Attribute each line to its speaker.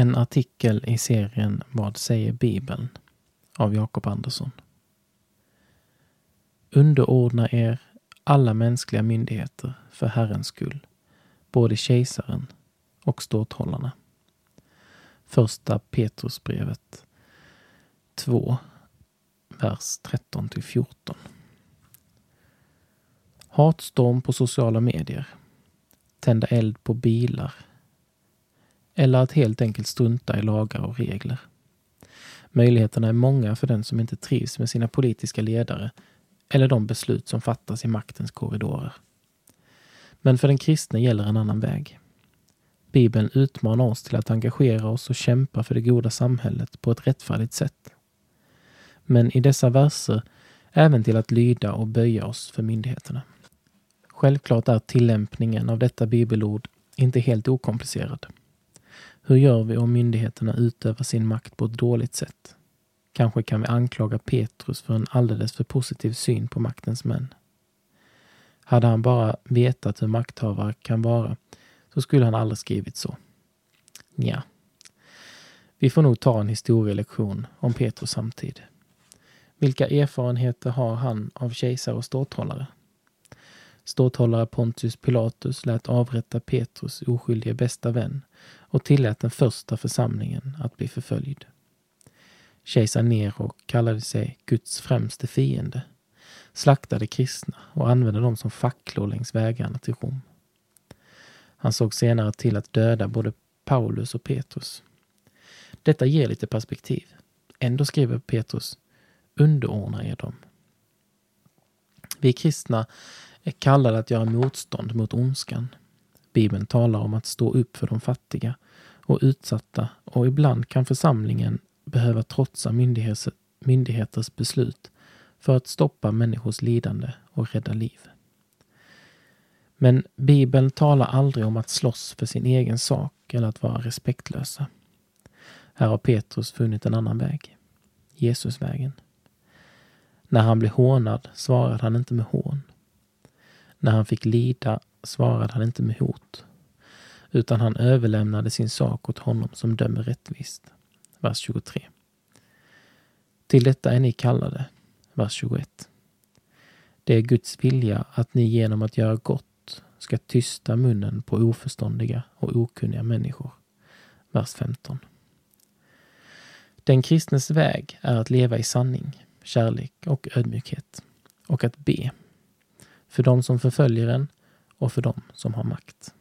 Speaker 1: En artikel i serien Vad säger Bibeln? av Jakob Andersson. Underordna er alla mänskliga myndigheter för Herrens skull, både kejsaren och ståthållarna. Första Petrusbrevet 2, vers 13 till 14. Hatstorm på sociala medier. Tända eld på bilar. Eller att helt enkelt strunta i lagar och regler. Möjligheterna är många för den som inte trivs med sina politiska ledare eller de beslut som fattas i maktens korridorer. Men för den kristne gäller en annan väg. Bibeln utmanar oss till att engagera oss och kämpa för det goda samhället på ett rättfärdigt sätt. Men i dessa verser även till att lyda och böja oss för myndigheterna. Självklart är tillämpningen av detta bibelord inte helt okomplicerad. Hur gör vi om myndigheterna utövar sin makt på ett dåligt sätt? Kanske kan vi anklaga Petrus för en alldeles för positiv syn på maktens män. Hade han bara vetat hur makthavare kan vara så skulle han aldrig skrivit så. Ja. Vi får nog ta en historielektion om Petrus samtid. Vilka erfarenheter har han av kejsare och ståthållare? Ståthållare Pontius Pilatus lät avrätta Petrus oskyldige bästa vän och tillät den första församlingen att bli förföljd. Kejsar Nero kallade sig Guds främste fiende, slaktade kristna och använde dem som facklor längs vägarna till Rom. Han såg senare till att döda både Paulus och Petrus. Detta ger lite perspektiv. Ändå skriver Petrus, underordna er dem. Vi kristna är kallade att göra motstånd mot ondskan. Bibeln talar om att stå upp för de fattiga och utsatta och ibland kan församlingen behöva trotsa myndigheters beslut för att stoppa människors lidande och rädda liv. Men Bibeln talar aldrig om att slåss för sin egen sak eller att vara respektlösa. Här har Petrus funnit en annan väg. Jesusvägen. När han blev hånad svarade han inte med hån. När han fick lida svarade han inte med hot, utan han överlämnade sin sak åt honom som dömer rättvist. Vers 23. Till detta är ni kallade. Vers 21. Det är Guds vilja att ni genom att göra gott ska tysta munnen på oförståndiga och okunniga människor. Vers 15. Den kristnes väg är att leva i sanning, kärlek och ödmjukhet och att be för de som förföljer en och för dem som har makt.